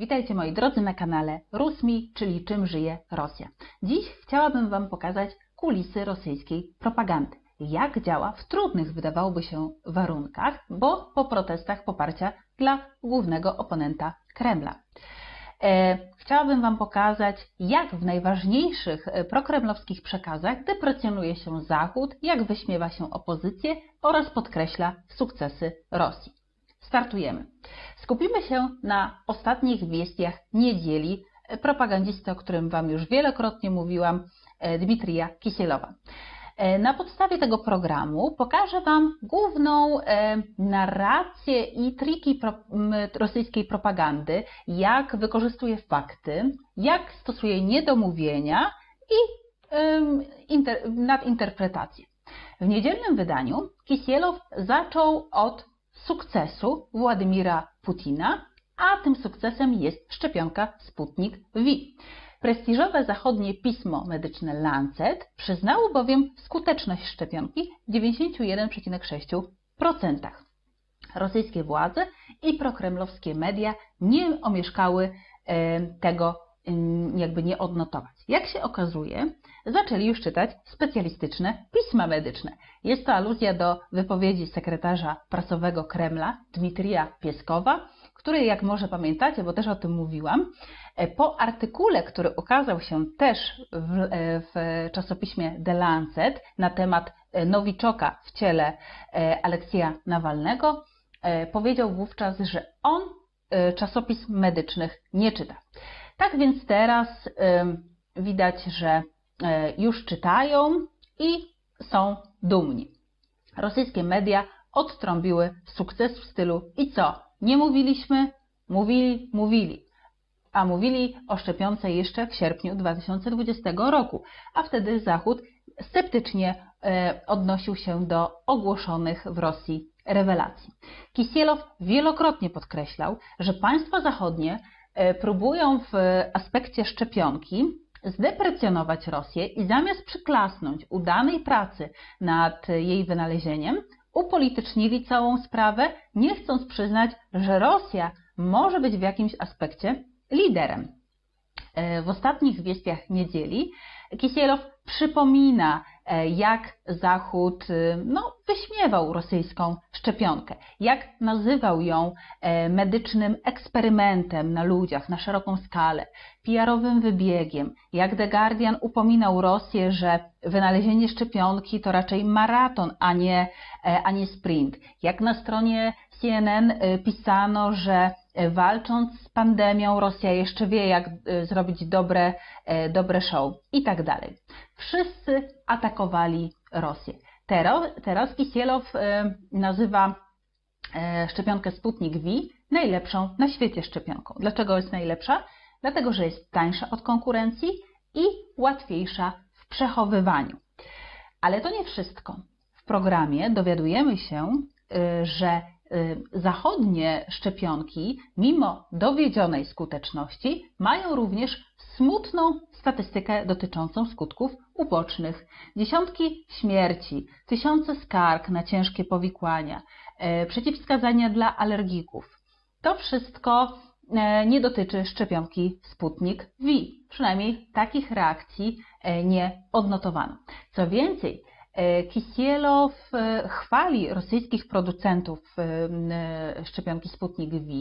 Witajcie moi drodzy na kanale Rusmi, czyli czym żyje Rosja. Dziś chciałabym Wam pokazać kulisy rosyjskiej propagandy. Jak działa w trudnych, wydawałoby się, warunkach, bo po protestach poparcia dla głównego oponenta Kremla. E, chciałabym Wam pokazać, jak w najważniejszych e, prokremlowskich przekazach deprecjonuje się Zachód, jak wyśmiewa się opozycję oraz podkreśla sukcesy Rosji. Startujemy. Skupimy się na ostatnich wieściach niedzieli e, propagandzisty, o którym Wam już wielokrotnie mówiłam, Dmitrija Kisielowa. Na podstawie tego programu pokażę Wam główną narrację i triki rosyjskiej propagandy, jak wykorzystuje fakty, jak stosuje niedomówienia i nadinterpretację. W niedzielnym wydaniu Kisielow zaczął od sukcesu Władimira Putina, a tym sukcesem jest szczepionka Sputnik V. Prestiżowe zachodnie pismo medyczne Lancet przyznało bowiem skuteczność szczepionki 91,6%. Rosyjskie władze i prokremlowskie media nie omieszkały e, tego jakby nie odnotować. Jak się okazuje, zaczęli już czytać specjalistyczne pisma medyczne. Jest to aluzja do wypowiedzi sekretarza prasowego Kremla Dmitrija Pieskowa, który, jak może pamiętacie, bo też o tym mówiłam, e, po artykule, który ukazał się też w, e, w czasopiśmie The Lancet na temat e, Nowiczoka w ciele Aleksja Nawalnego, powiedział wówczas, że on czasopism medycznych nie czyta. Tak więc teraz widać, że już czytają i są dumni. Rosyjskie media odtrąbiły sukces w stylu i co? Nie mówiliśmy? Mówili, mówili. A mówili o szczepionce jeszcze w sierpniu 2020 roku, a wtedy Zachód sceptycznie e, odnosił się do ogłoszonych w Rosji rewelacji. Kisielow wielokrotnie podkreślał, że państwa zachodnie e, próbują w aspekcie szczepionki zdeprecjonować Rosję i zamiast przyklasnąć udanej pracy nad jej wynalezieniem, upolitycznili całą sprawę, nie chcąc przyznać, że Rosja może być w jakimś aspekcie liderem. E, w ostatnich wieściach niedzieli Kisielow przypomina, jak Zachód e, no, wyśmiewał rosyjską szczepionkę, jak nazywał ją medycznym eksperymentem na ludziach na szeroką skalę, PR-owym wybiegiem, jak The Guardian upominał Rosję, że wynalezienie szczepionki to raczej maraton, a nie, a nie sprint, jak na stronie CNN pisano, że E, walcząc z pandemią, Rosja jeszcze wie, jak e, zrobić dobre, e, dobre show i tak dalej. Wszyscy atakowali Rosję. Teraz, Kisielow nazywa szczepionkę Sputnik V najlepszą na świecie szczepionką. Dlaczego jest najlepsza? Dlatego, że jest tańsza od konkurencji i łatwiejsza w przechowywaniu. Ale to nie wszystko. W programie dowiadujemy się, że Y, zachodnie szczepionki, mimo dowiedzionej skuteczności, mają również smutną statystykę dotyczącą skutków ubocznych. Dziesiątki śmierci, tysiące skarg na ciężkie powikłania, y, przeciwwskazania dla alergików. To wszystko y, nie dotyczy szczepionki Sputnik V. Przynajmniej takich reakcji nie odnotowano. Co więcej, Kisielow e, chwali rosyjskich producentów e, szczepionki Sputnik V,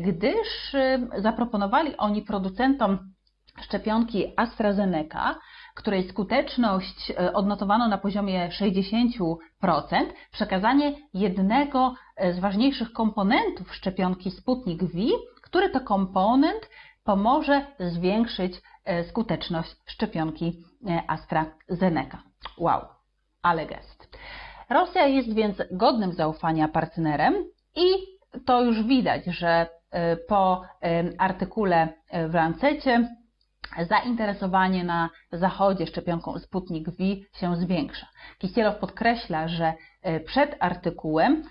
gdyż zaproponowali oni producentom szczepionki AstraZeneca, której skuteczność odnotowano na poziomie 60%, przekazanie jednego z ważniejszych komponentów szczepionki Sputnik V, który to komponent pomoże zwiększyć skuteczność szczepionki AstraZeneca. Wow, ale gest. Rosja jest więc godnym zaufania partnerem i to już widać, że e, po artykule w Lancecie zainteresowanie na Zachodzie szczepionką Sputnik V się zwiększa. Kisielow podkreśla, że e, przed artykułem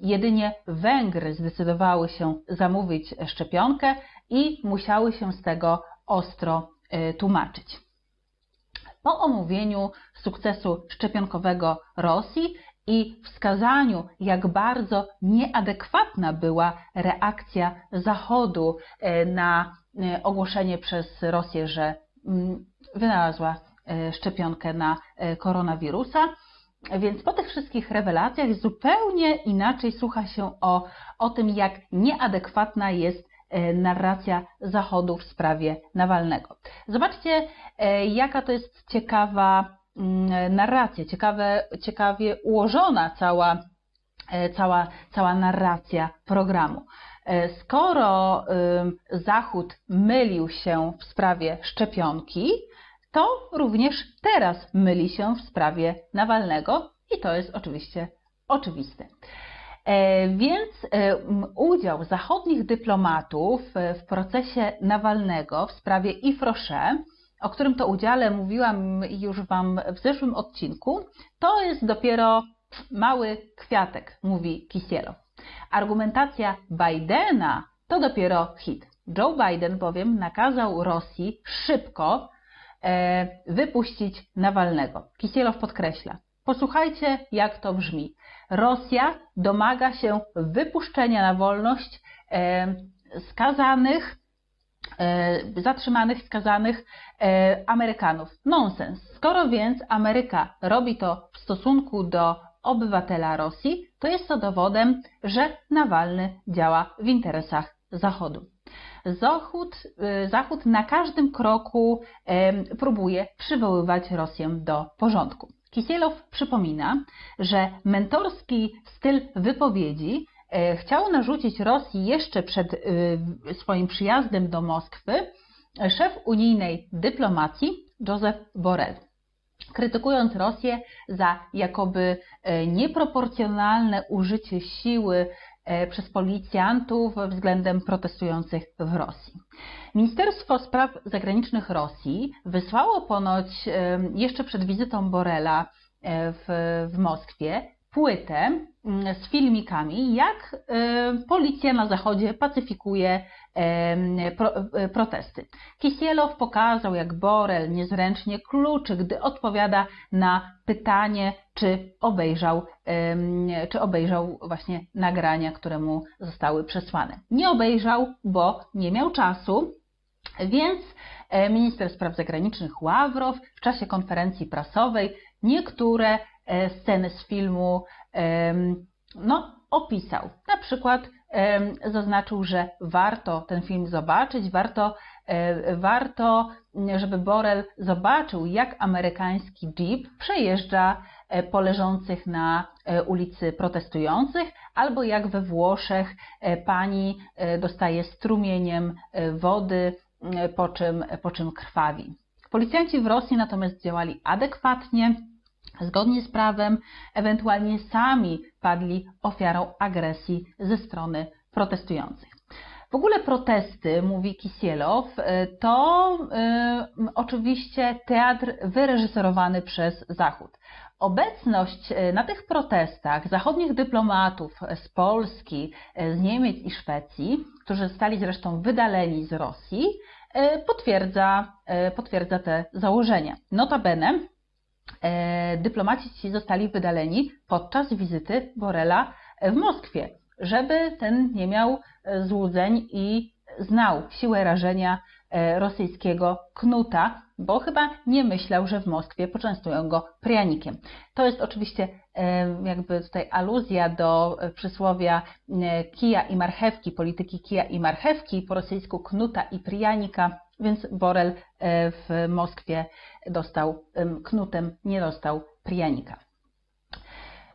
jedynie Węgry zdecydowały się zamówić szczepionkę i musiały się z tego ostro tłumaczyć po omówieniu sukcesu szczepionkowego Rosji i wskazaniu, jak bardzo nieadekwatna była reakcja Zachodu e, na e, ogłoszenie przez Rosję, że mm, wynalazła e, szczepionkę na koronawirusa. Więc po tych wszystkich rewelacjach zupełnie inaczej słucha się o, o tym, jak nieadekwatna jest narracja Zachodu w sprawie Nawalnego. Zobaczcie, jaka to jest ciekawa Mm, narracja, ciekawe, ciekawie ułożona cała, e, cała, cała narracja programu. E, skoro Zachód mylił się w sprawie szczepionki, to również teraz myli się w sprawie Nawalnego i to jest oczywiście oczywiste. E, więc udział zachodnich dyplomatów w procesie Nawalnego w sprawie Ifrosze o którym to udziale mówiłam już Wam w zeszłym odcinku, to jest dopiero mały kwiatek, mówi Kisielo. Argumentacja Bidena to dopiero hit. Joe Biden bowiem nakazał Rosji szybko e, wypuścić Nawalnego. Kisielow podkreśla. Posłuchajcie, jak to brzmi. Rosja domaga się wypuszczenia na wolność e, skazanych E, zatrzymanych, skazanych e, Amerykanów. Nonsens. Skoro więc Ameryka robi to w stosunku do obywatela Rosji, to jest to dowodem, że Nawalny działa w interesach Zachodu. Zachód, Zachód na każdym kroku próbuje przywoływać Rosję do porządku. Kisielow przypomina, że mentorski styl wypowiedzi E, chciał narzucić Rosji jeszcze przed e, swoim przyjazdem do Moskwy szef unijnej dyplomacji Joseph Borrell. Krytykując Rosję za jakoby e, nieproporcjonalne użycie siły przez policjantów względem protestujących w Rosji. Ministerstwo Spraw Zagranicznych Rosji wysłało ponoć jeszcze przed wizytą Borela w, w Moskwie płytę mm, z filmikami, jak e, policja na zachodzie pacyfikuje e, protesty. Kisielow pokazał, jak Borel niezręcznie kluczy, gdy odpowiada na pytanie, czy obejrzał, czy obejrzał właśnie nagrania, które mu zostały przesłane. Nie obejrzał, bo nie miał czasu, więc e, minister spraw zagranicznych Ławrow w czasie konferencji prasowej niektóre sceny z filmu no, opisał. Na przykład zaznaczył, że warto ten film zobaczyć, warto, e, warto, żeby Borel zobaczył, jak amerykański jeep przejeżdża e, po leżących na ulicy protestujących, albo jak we Włoszech pani dostaje strumieniem wody, po czym, po czym krwawi. Policjanci w Rosji natomiast działali adekwatnie, zgodnie z prawem, ewentualnie sami padli ofiarą agresji ze strony protestujących. W ogóle protesty, mówi Kisielow, to y, oczywiście teatr wyreżyserowany przez Zachód. Obecność y, na tych protestach zachodnich dyplomatów z Polski, z Niemiec i Szwecji, którzy zostali zresztą wydaleni z Rosji, y, potwierdza, potwierdza te założenia. Notabene dyplomaci ci zostali wydaleni podczas wizyty Borela w Moskwie, żeby ten nie miał e, złudzeń i znał siłę rażenia e, rosyjskiego knuta, bo chyba nie myślał, że w Moskwie poczęstują go prianikiem. To jest oczywiście jakby tutaj aluzja do przysłowia kija i marchewki, polityki kija i marchewki, po rosyjsku knuta i prianika, więc Borel w Moskwie dostał knutem, nie dostał prianika.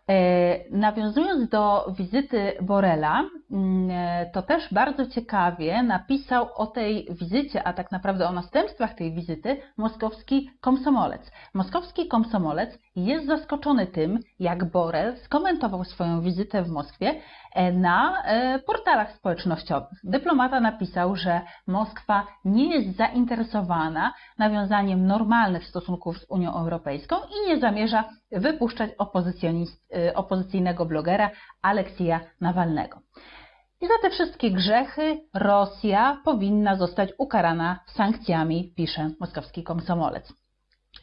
E, nawiązując do wizyty Borela, mm, e, to też bardzo ciekawie napisał o tej wizycie, a tak naprawdę o następstwach tej wizyty moskowski komsomolec. Moskowski komsomolec jest zaskoczony tym, jak Borel skomentował swoją wizytę w Moskwie e, na portalach społecznościowych. Dyplomata napisał, że Moskwa nie jest zainteresowana nawiązaniem normalnych stosunków z Unią Europejską i nie zamierza wypuszczać y, opozycyjnego blogera Aleksija Nawalnego. I za te wszystkie grzechy Rosja powinna zostać ukarana sankcjami, pisze moskowski komsomolec.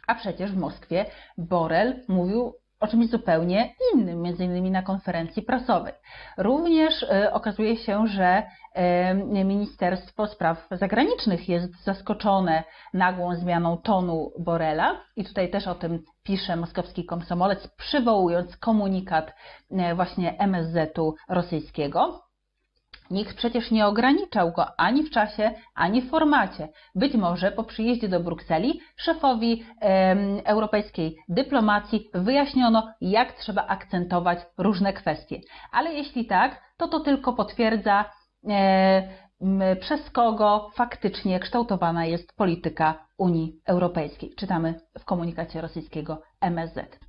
A przecież w Moskwie Borel mówił o czymś zupełnie innym, między innymi na konferencji prasowej. Również e, okazuje się, że e, Ministerstwo Spraw Zagranicznych jest zaskoczone nagłą zmianą tonu Borela i tutaj też o tym pisze moskowski komsomolec, przywołując komunikat e, właśnie MSZ-u rosyjskiego. Nikt przecież nie ograniczał go ani w czasie, ani w formacie. Być może po przyjeździe do Brukseli szefowi e, europejskiej dyplomacji wyjaśniono, jak trzeba akcentować różne kwestie. Ale jeśli tak, to to tylko potwierdza, e, przez kogo faktycznie kształtowana jest polityka Unii Europejskiej. Czytamy w komunikacie rosyjskiego MSZ.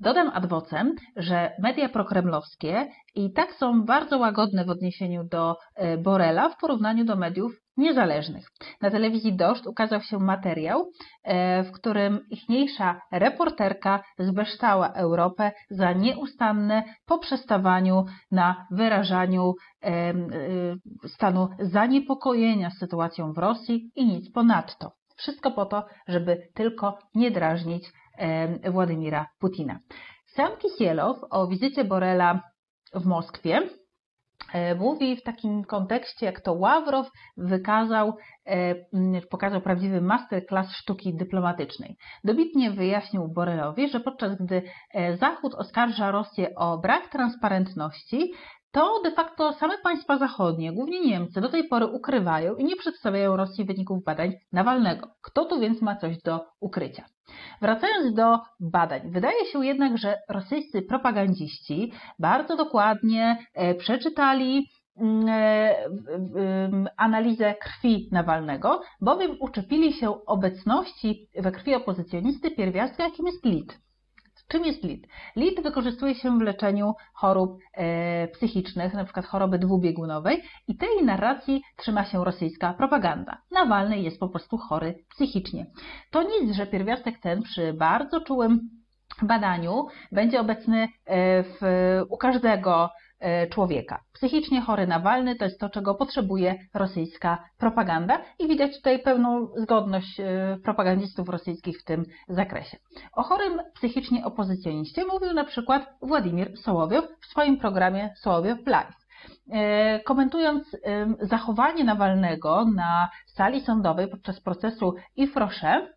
Dodam ad vocem, że media prokremlowskie i tak są bardzo łagodne w odniesieniu do e, Borela w porównaniu do mediów niezależnych. Na telewizji Doszcz ukazał się materiał, e, w którym ichniejsza reporterka zbeształa Europę za nieustanne poprzestawaniu na wyrażaniu e, stanu zaniepokojenia sytuacją w Rosji i nic ponadto. Wszystko po to, żeby tylko nie drażnić Władimira Putina. Sam Kisielow o wizycie Borela w Moskwie e, mówi w takim kontekście, jak to Ławrow wykazał, e, pokazał prawdziwy masterclass sztuki dyplomatycznej. Dobitnie wyjaśnił Borelowi, że podczas gdy e, Zachód oskarża Rosję o brak transparentności, to de facto same państwa zachodnie, głównie Niemcy, do tej pory ukrywają i nie przedstawiają Rosji wyników badań Nawalnego. Kto tu więc ma coś do ukrycia? Wracając do badań, wydaje się jednak, że rosyjscy propagandziści bardzo dokładnie e, przeczytali mm, e, analizę krwi Nawalnego, bowiem uczepili się obecności we krwi opozycjonisty pierwiastka, jakim jest lit. Czym jest LIT? LIT wykorzystuje się w leczeniu chorób e, psychicznych, np. choroby dwubiegunowej i tej narracji trzyma się rosyjska propaganda. Nawalny jest po prostu chory psychicznie. To nic, że pierwiastek ten przy bardzo czułym badaniu będzie obecny e, w, u każdego człowieka. Psychicznie chory Nawalny to jest to, czego potrzebuje rosyjska propaganda i widać tutaj pełną zgodność e, propagandistów rosyjskich w tym zakresie. O chorym psychicznie opozycjoniście mówił na przykład Władimir Sołowiow w swoim programie Sołowiow Live. E, komentując zachowanie Nawalnego na sali sądowej podczas procesu Ifrosze,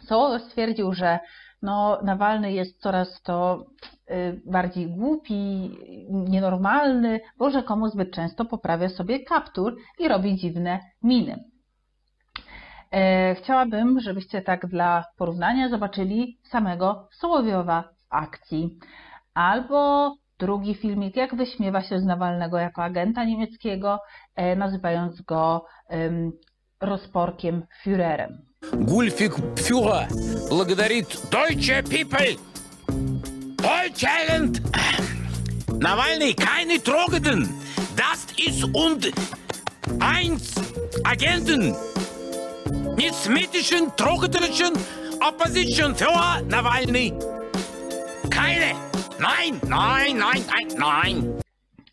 Sołowiow stwierdził, że no, Nawalny jest coraz to y, bardziej głupi, nienormalny, bo rzekomo zbyt często poprawia sobie kaptur i robi dziwne miny. E, chciałabym, żebyście tak dla porównania zobaczyli samego Sołowiowa w akcji. Albo drugi filmik, jak wyśmiewa się z Nawalnego jako agenta niemieckiego, e, nazywając go rozporkiem Führerem. Гульфик Фюра благодарит Deutsche People. Deutschland. Nawalny, keine Drogen. Das ist und eins Agenten. Mit smitischen, drogenischen Opposition für Nawalny. Keine. Nein, nein, nein, nein, nein.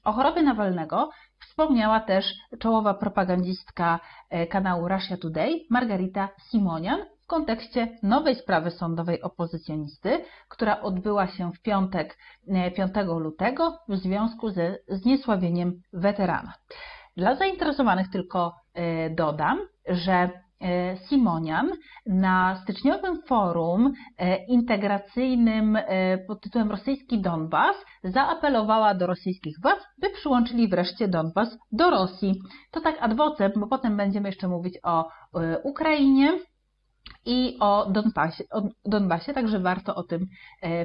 O chorobie Nawalnego Wspomniała też czołowa propagandistka e, kanału Russia Today, Margarita Simonian, w kontekście nowej sprawy sądowej opozycjonisty, która odbyła się w piątek 5 e, lutego w związku ze zniesławieniem weterana. Dla zainteresowanych tylko e, dodam, że Simonian na styczniowym forum e, integracyjnym e, pod tytułem Rosyjski Donbas zaapelowała do rosyjskich władz, by przyłączyli wreszcie Donbas do Rosji. To tak ad vocem, bo potem będziemy jeszcze mówić o Ukrainie i o Donbasie, o Donbasie, także warto o tym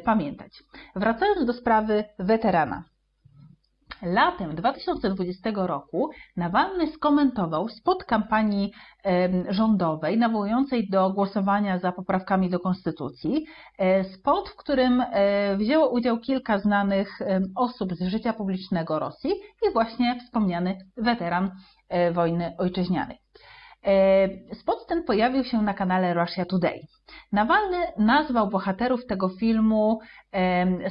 pamiętać. Wracając do sprawy weterana. Latem 2020 roku Nawalny skomentował spod kampanii rządowej nawołującej do głosowania za poprawkami do konstytucji, e, spod, w którym e, wzięło udział kilka znanych osób z życia publicznego Rosji i właśnie wspomniany weteran e, wojny ojczyźnianej. E, spot ten pojawił się na kanale Russia Today. Nawalny nazwał bohaterów tego filmu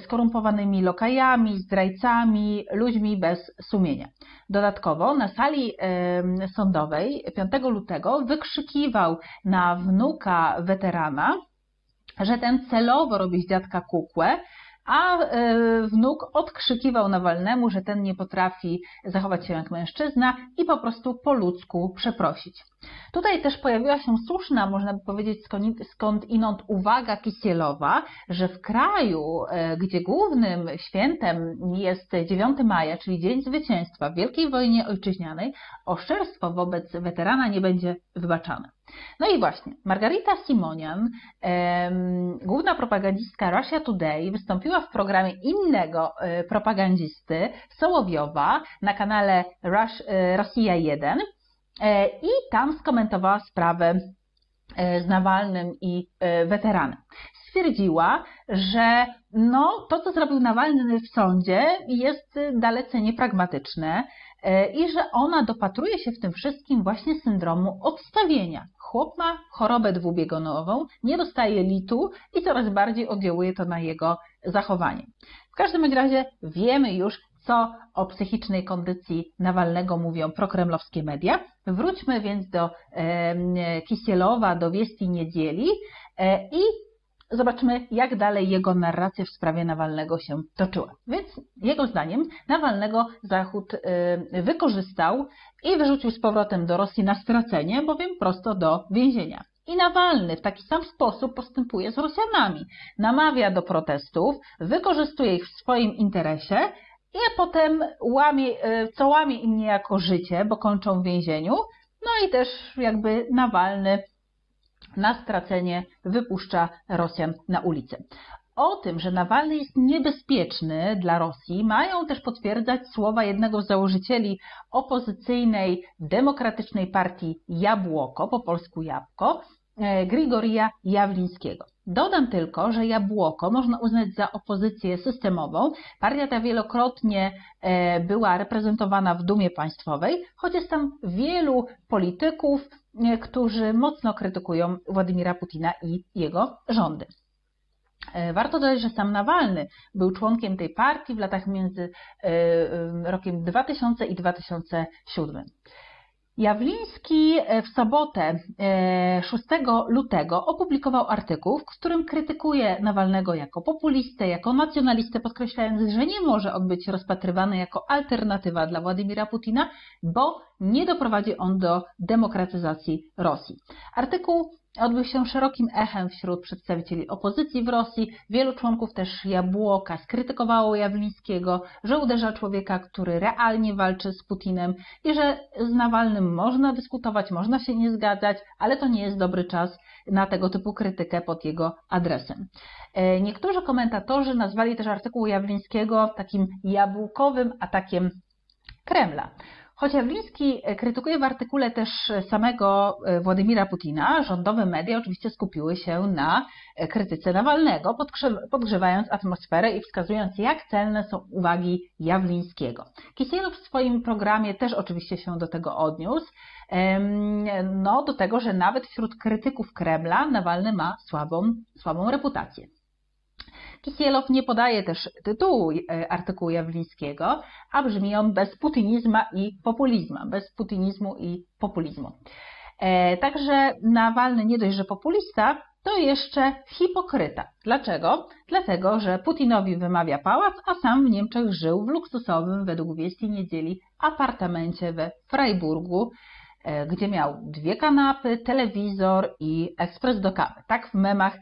skorumpowanymi lokajami, zdrajcami, ludźmi bez sumienia. Dodatkowo na sali sądowej 5 lutego wykrzykiwał na wnuka weterana, że ten celowo robi z dziadka kukłę, a e, wnuk odkrzykiwał Nawalnemu, że ten nie potrafi zachować się jak mężczyzna i po prostu po ludzku przeprosić. Tutaj też pojawiła się słuszna, można by powiedzieć skąd inąd uwaga Kisielowa, że w kraju, e, gdzie głównym świętem jest 9 maja, czyli Dzień Zwycięstwa w Wielkiej Wojnie Ojczyźnianej, oszczerstwo wobec weterana nie będzie wybaczane. No i właśnie, Margarita Simonian, główna propagandistka Russia Today, wystąpiła w programie innego e, propagandzisty, Sołowiowa, na kanale Rush, e, Rosja 1 e, i tam skomentowała sprawę z Nawalnym i weteranem. Stwierdziła, że no, to, co zrobił Nawalny w sądzie, jest dalece niepragmatyczne i że ona dopatruje się w tym wszystkim właśnie syndromu odstawienia. Chłop ma chorobę dwubiegunową, nie dostaje litu i coraz bardziej oddziałuje to na jego zachowanie. W każdym razie wiemy już, co o psychicznej kondycji Nawalnego mówią prokremlowskie media. Wróćmy więc do e, Kisielowa, do Wiesti Niedzieli e, i zobaczmy, jak dalej jego narracja w sprawie Nawalnego się toczyła. Więc jego zdaniem Nawalnego Zachód y, wykorzystał i wyrzucił z powrotem do Rosji na stracenie, bowiem prosto do więzienia. I Nawalny w taki sam sposób postępuje z Rosjanami. Namawia do protestów, wykorzystuje ich w swoim interesie, i potem łamie, co łamie im niejako życie, bo kończą w więzieniu. No i też jakby Nawalny na stracenie wypuszcza Rosjan na ulicę. O tym, że Nawalny jest niebezpieczny dla Rosji, mają też potwierdzać słowa jednego z założycieli opozycyjnej demokratycznej partii Jabłoko, po polsku Jabłko, e, Grigorija Jawlińskiego. Dodam tylko, że Jabłoko można uznać za opozycję systemową. Partia ta wielokrotnie e, była reprezentowana w Dumie Państwowej, choć jest tam wielu polityków, e, którzy mocno krytykują Władimira Putina i jego rządy. E, warto dodać, że sam Nawalny był członkiem tej partii w latach między rokiem 2000 i 2007. Jawliński e, w sobotę 6 e, lutego opublikował artykuł, w którym krytykuje Nawalnego jako populistę, jako nacjonalistę, podkreślając, że nie może on być rozpatrywany jako alternatywa dla Władimira Putina, bo nie doprowadzi on do demokratyzacji Rosji. Artykuł odbył się szerokim echem wśród przedstawicieli opozycji w Rosji. Wielu członków też Jabłoka skrytykowało Jawlińskiego, że uderza człowieka, który realnie walczy z Putinem i że z Nawalnym można dyskutować, można się nie zgadzać, ale to nie jest dobry czas na tego typu krytykę pod jego adresem. E, niektórzy komentatorzy nazwali też artykuł Jawlińskiego takim jabłkowym atakiem Kremla. Choć Jawliński e, krytykuje w artykule też samego e, Władimira Putina, rządowe media oczywiście skupiły się na e, krytyce Nawalnego, podgrzewając atmosferę i wskazując, jak celne są uwagi Jawlińskiego. Kisielow w swoim programie też oczywiście się do tego odniósł, no do tego, że nawet wśród krytyków Kremla Nawalny ma słabą, słabą reputację. Kisielow nie podaje też tytułu e, artykułu Jawlińskiego, a brzmi on bez putinizmu i populizmu, bez putinizmu i populizmu. E, także Nawalny nie dość, że populista, to jeszcze hipokryta. Dlaczego? Dlatego, że Putinowi wymawia pałac, a sam w Niemczech żył w luksusowym, według wieści niedzieli, apartamencie we Freiburgu, e, gdzie miał dwie kanapy, telewizor i ekspres do kawy. Tak w memach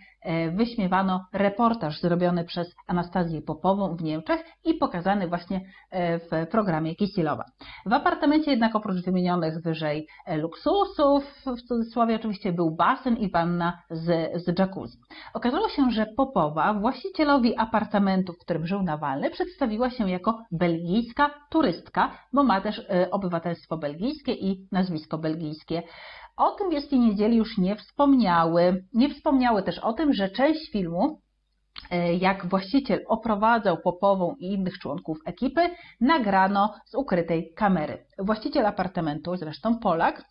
wyśmiewano reportaż zrobiony przez Anastazję Popową w Niemczech i pokazany właśnie e, w programie Kisielowa. W apartamencie jednak oprócz wymienionych wyżej e, luksusów, w cudzysłowie oczywiście był basen i wanna z, z jacuzzi. Okazało się, że Popowa właścicielowi apartamentu, w którym żył Nawalny, przedstawiła się jako belgijska turystka, bo ma też obywatelstwo belgijskie i nazwisko belgijskie. O tym Wielkiej Niedzieli już nie wspomniały. Nie wspomniały też o tym, że część filmu, e, jak właściciel oprowadzał Popową i innych członków ekipy, nagrano z ukrytej kamery. Właściciel apartamentu, zresztą Polak,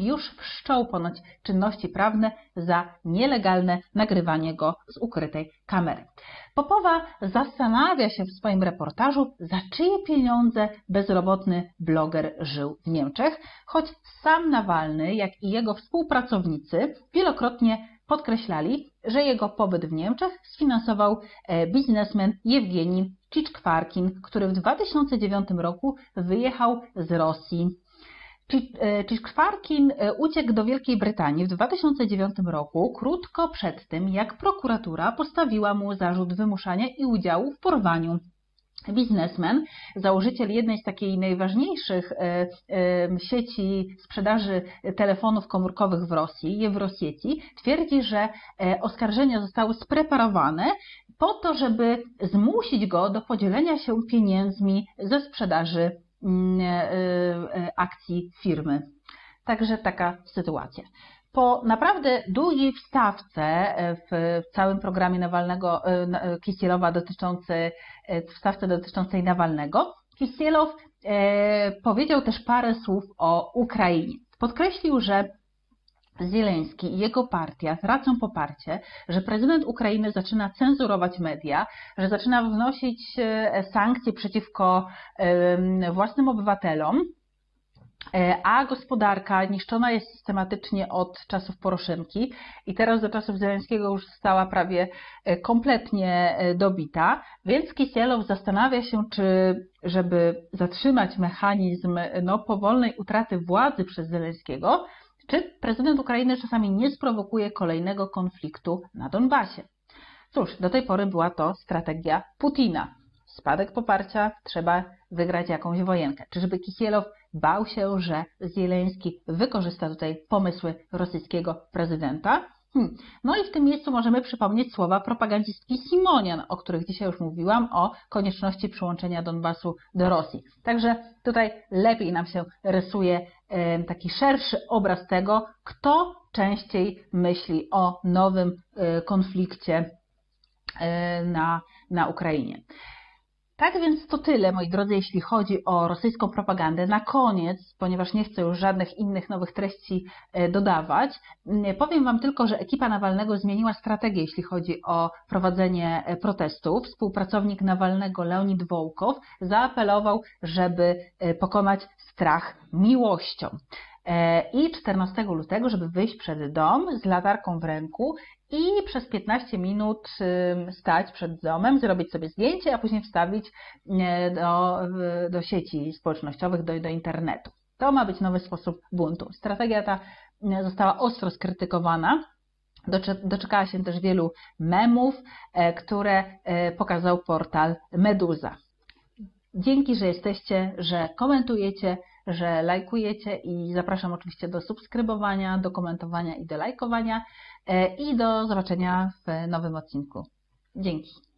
już wszczął ponoć czynności prawne za nielegalne nagrywanie go z ukrytej kamery. Popowa zastanawia się w swoim reportażu, za czyje pieniądze bezrobotny bloger żył w Niemczech, choć sam Nawalny, jak i jego współpracownicy wielokrotnie podkreślali, że jego pobyt w Niemczech sfinansował biznesmen Jewgeni Cziczkwarkin, który w 2009 roku wyjechał z Rosji. Cziczkwarkin uciekł do Wielkiej Brytanii w 2009 roku, krótko przed tym, jak prokuratura postawiła mu zarzut wymuszania i udziału w porwaniu? Biznesmen, założyciel jednej z takiej najważniejszych e, e, sieci sprzedaży telefonów komórkowych w Rosji, Eurosieci, twierdzi, że e, oskarżenia zostały spreparowane po to, żeby zmusić go do podzielenia się pieniędzmi ze sprzedaży akcji firmy. Także taka sytuacja. Po naprawdę długiej wstawce e, w całym programie Nawalnego e, e, Kisielowa dotyczącej, wstawce dotyczącej Nawalnego, Kisielow powiedział też parę słów o Ukrainie. Podkreślił, że Zieleński i jego partia tracą poparcie, że prezydent Ukrainy zaczyna cenzurować media, że zaczyna wnosić sankcje przeciwko własnym obywatelom, E, a gospodarka niszczona jest systematycznie od czasów Poroszenki i teraz do czasów Zeleńskiego już została prawie e, kompletnie e, dobita, więc Kisielow zastanawia się, czy żeby zatrzymać mechanizm no, powolnej utraty władzy przez Zeleńskiego, czy prezydent Ukrainy czasami nie sprowokuje kolejnego konfliktu na Donbasie. Cóż, do tej pory była to strategia Putina. Spadek poparcia, trzeba wygrać jakąś wojenkę. Czyżby Kisielow bał się, że Zieleński wykorzysta tutaj pomysły rosyjskiego prezydenta. Hmm. No i w tym miejscu możemy przypomnieć słowa propagandistki Simonian, o których dzisiaj już mówiłam, o konieczności przyłączenia Donbasu do Rosji. Także tutaj lepiej nam się rysuje taki szerszy obraz tego, kto częściej myśli o nowym e, konflikcie e, na, na Ukrainie. Tak więc to tyle, moi drodzy, jeśli chodzi o rosyjską propagandę. Na koniec, ponieważ nie chcę już żadnych innych nowych treści e, dodawać, powiem Wam tylko, że ekipa Nawalnego zmieniła strategię, jeśli chodzi o prowadzenie e, protestów. Współpracownik Nawalnego Leonid Wołkow zaapelował, żeby e, pokonać strach miłością. I 14 lutego, żeby wyjść przed dom z latarką w ręku i przez 15 minut stać przed domem, zrobić sobie zdjęcie, a później wstawić do, do sieci społecznościowych, do, do internetu. To ma być nowy sposób buntu. Strategia ta została ostro skrytykowana. Doczekała się też wielu memów, e, które e, pokazał portal Meduza. Dzięki, że jesteście, że komentujecie, że lajkujecie i zapraszam oczywiście do subskrybowania, do komentowania i do lajkowania. E, i do zobaczenia w nowym odcinku. Dzięki.